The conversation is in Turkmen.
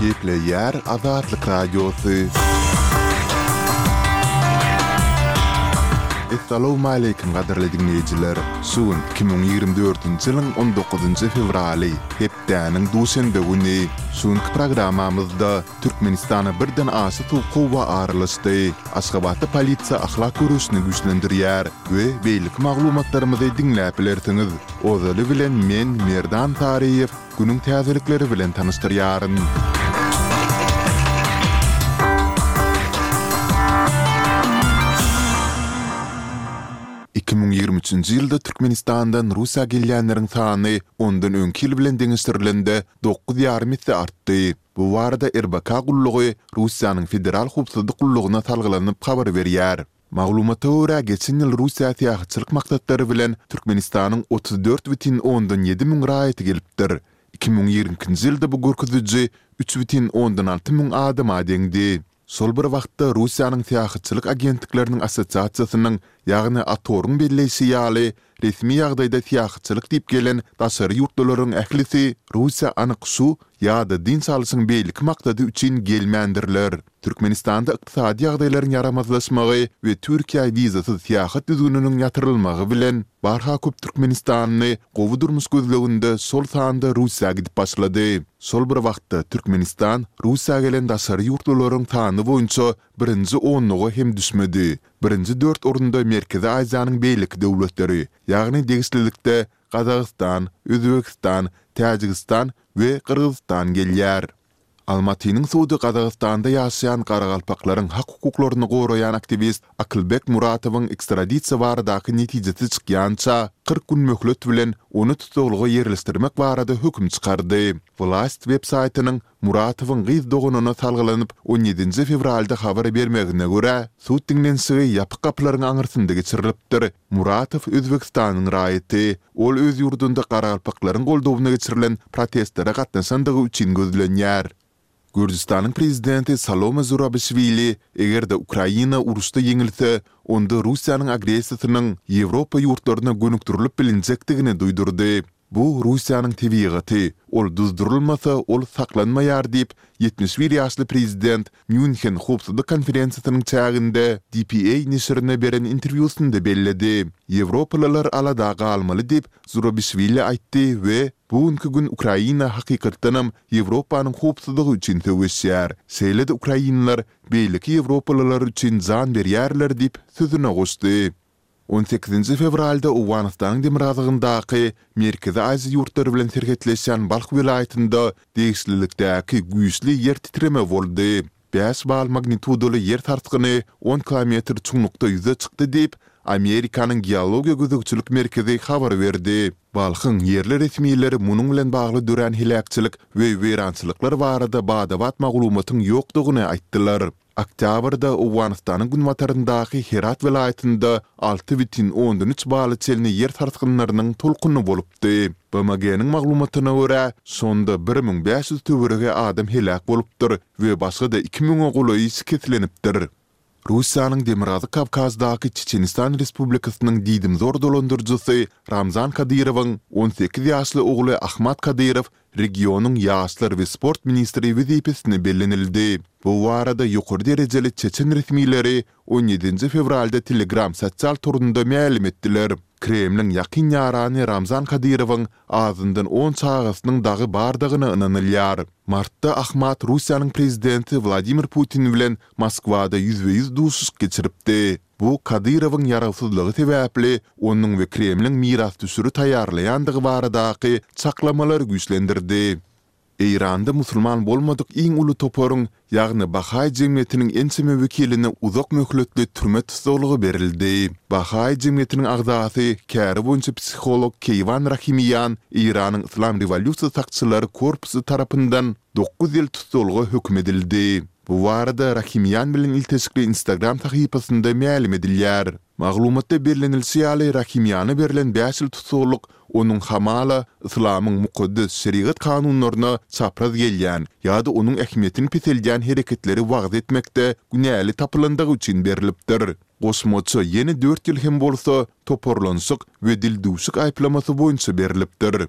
Gepleýär Azatlyk Radiosy. Essalowmaleýkim gadyrly diňleýjiler! Şu gün iki müň ýigrimi dördünji ýylyň on dokuzynjy fewraly, hepdäniň duşenbe güni. Şu günki programmamyzda Türkmenistana birden aşa sowuk howa aralaşdy, Aşgabatda polisiýa ahlak göreşini güýçlendirýär we beýleki maglumatlarymyzy diňläp bilersiňiz. Ozaly bilen men Merdan Saryýew günüň täzelikleri bilen tanyşdyrýaryn. Iki müň ýigrimi üçünji ýylda Türkmenistandan Russiýa gelýänleriň sany ondan öňki ýyl bilen deňeşdirilende dokuz ýarym esse artdy. Bu barada RBK gullugy Russiýanyň Federal howpsuzlyk gullugyna salgylanyp habar berýär. Maglumata görä, geçen ýyl Russiýa syýahatçylyk maksatlary bilen Türkmenistanyň otuz dört bütin ondan ýedi müň raýaty gelipdir. Iki müň ýigrimi ikinji ýylda bu görkeziji üç bütin ondan alty müň adama deňdi. Şol bir wagtda, Russiýanyň Syýahatçylyk agentlikleriniň assosiasiýasynyň, ýagny ATOR-yň belleýşi ýaly, Resmi ýagdaýda syýahatçylyk diýip gelen daşary ýurtlularyň ählisi Russiýa anyk şu ýa-da dynç alyşyň beýleki maksady üçin gelmändirler. Türkmenistanda ykdysady ýagdaýlaryň ýaramazlaşmagy we Türkiýä wizasyz syýahat düzgüniniň ýatyrylmagy bilen barha köp türkmenistanly gowy durmuş gözleginde şol sanda Russiýa gidip başlady. Şol bir wagtda Türkmenistan Russiýa gelen daşary ýurtlularyň sany boýunça birinji onluga hem düşmedi. Birinji dört orunda Merkezi Aziýanyň beýleki döwletleri, ýagny degişlilikde Gazagystan, Özbegistan, Täjigistan we Gyrgyzystan gelýär. Almatynyň sudy Gazagystanda ýaşaýan garagalpaklaryň hak-hukuklaryny goraýan aktiwist Akylbek Muratowyň ekstradisiýa baradaky netijesi çykýança kyrk gün möhlet bilen ony tussaglyga ýerleşdirmek barada höküm çykardy. Wlaýst websaýtynyň Muratowyň gyz doganyna salgylanyp, on ýedinji fewralda habar bermegine görä, sud diňlenişigi ýapyk gapylaryň aňyrsynda geçirilipdir. Muratow Özbegistanyň raýaty. Ol öz ýurdunda garagalpaklaryň goldawyna geçirilen protestlere gatnaşandygy üçin gözlenýär. Gürjüstanyň prezidenti Salome Zurabişwili, eger-de Ukraina uruşda ýeňilse, onda Russiýanyň agressiýasynyň Ýewropa ýurtlaryna gönükdirilip bilinjekdigini duýdurdy. Bu Russiýanyň tebigaty, ol duzdurylmasa, ol saklanmaýar diýip, ýetmiş bir ýaşly prezident Mýunhen howpsuzlyk konferensiýasynyň çäginde dpa neşirine beren interwýusynda belledi. Ýewropalylar alada galmaly diýip, Zurabişwili aýtdy we Bu günki gün Ukraina hakykatdanam Ýewropanyň howpsuzlygy üçin söweşýär, şeýle-de ukrainler beýleki ýewropalylar üçin jan berýärler diýip, sözüne goşdy. On sekizinji fewralda Owganystanyň demirgazygyndaky, Merkezi Aziýa ýurtlary bilen serhetleşýän Balh welaýatynda degişlilikdäki güýçli ýer titreme boldy. Bäş bal magnitudaly ýer sarsgyny on kilometr çuňlukda ýüze çykdy diýip, Amerikanyň Geologiýa gözegçilik merkezi habar berdi. Balhyň ýerli resmileri munuň bilen bagly dörän heläkçilik we weýrançylyklar barada bada-bat maglumatyň ýokdugyny aýtdylar. Oktýabrda Owganystanyň günbataryndaky Herat welaýatynda alty bütin ondan üç bala çenli ýer sarsgynlarynyň tolkuny bolupdy. BMG-niň maglumatyna görä, şonda bir müň bäş ýüz töweregi adam heläk bolupdyr we başga-da iki müňe golaýy şikeslenipdir. Russiýanyň Demirgazyk Kawkazdaky Çeçenistan Respublikasynyň diýdimzor dolandyryjysy Ramzan Kadyrowyň on sekiz ýaşly ogly Ahmat Kadyrow regionyň ýaşlar we sport ministri wezipesine bellenildi. Bu barada ýokary derejeli çeçen resmileri on ýedinji fewralda Telegram sosial torunda mälim etdiler. Kremliň ýakyn ýarany Ramzan Kadyrowyň azyndan on çagasynyň dagy bardygyna ynanylýar. Martda Ahmad Russiýanyň prezidenti Wladimir Putin bilen Moskwada ýüzbe-ýüz duşuşyk geçiripdi. Bu Kadyrowyň ýarawsyzlygy sebäpli onuň we Kremliň mirasdüşüri taýýarlaýandygy baradaky çaklamalary güýçlendirdi. Eýranda musulman bolmadyk iň uly toparyň, ýagny bahaý jemgyýetiniň ençeme wekiline uzak möhletli türme tussaglygy berildi. Bahaý jemgyýetiniň agzasy, käri boýunça psiholog Keýwan Rahimiýan Eýranyň Yslam rewolýusiýasy sakçylary korpusy tarapyndan, Dokuz ýyl tussaglga höküm edildi. Bu barada Rahimian bilen ilteşikli Instagram sahypasynda mälim edilýär. Maglumatda bellenilişi ýaly, Rahimiana berlen bäş ýyl tussaglyk onuň hamala yslamyň mukaddes şerigat kanunlaryna çapraz gelýän ýa-da onuň ähmiýetini peseldýän hereketleri wagyz etmekde günäli tapylandygy üçin berlipdir. Goşmaça ýene dört ýyl hem bolsa toparlanyşyk we dildüwşük aýyplamasy boýunça berlipdir.